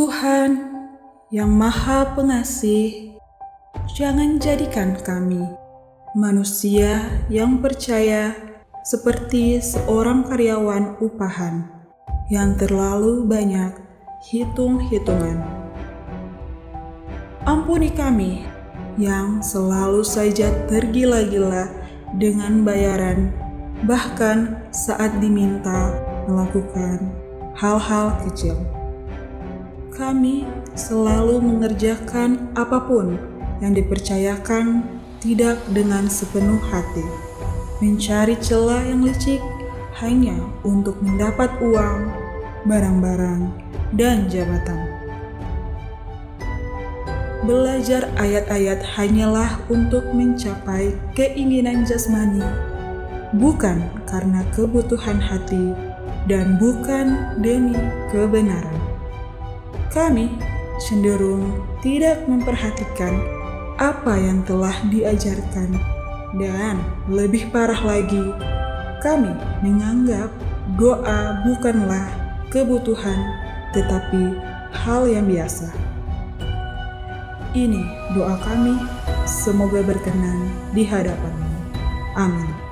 Tuhan yang Maha Pengasih, jangan jadikan kami manusia yang percaya seperti seorang karyawan upahan yang terlalu banyak hitung-hitungan. Ampuni kami yang selalu saja tergila-gila dengan bayaran, bahkan saat diminta melakukan hal-hal kecil. Kami selalu mengerjakan apa pun yang dipercayakan tidak dengan sepenuh hati, mencari celah yang licik hanya untuk mendapat uang, barang-barang, dan jabatan. Belajar ayat-ayat hanyalah untuk mencapai keinginan jasmani, bukan karena kebutuhan hati, dan bukan demi kebenaran kami cenderung tidak memperhatikan apa yang telah diajarkan, dan lebih parah lagi, kami menganggap doa bukanlah kebutuhan, tetapi hal yang biasa. Ini doa kami, semoga berkenan di hadapanmu. Amin.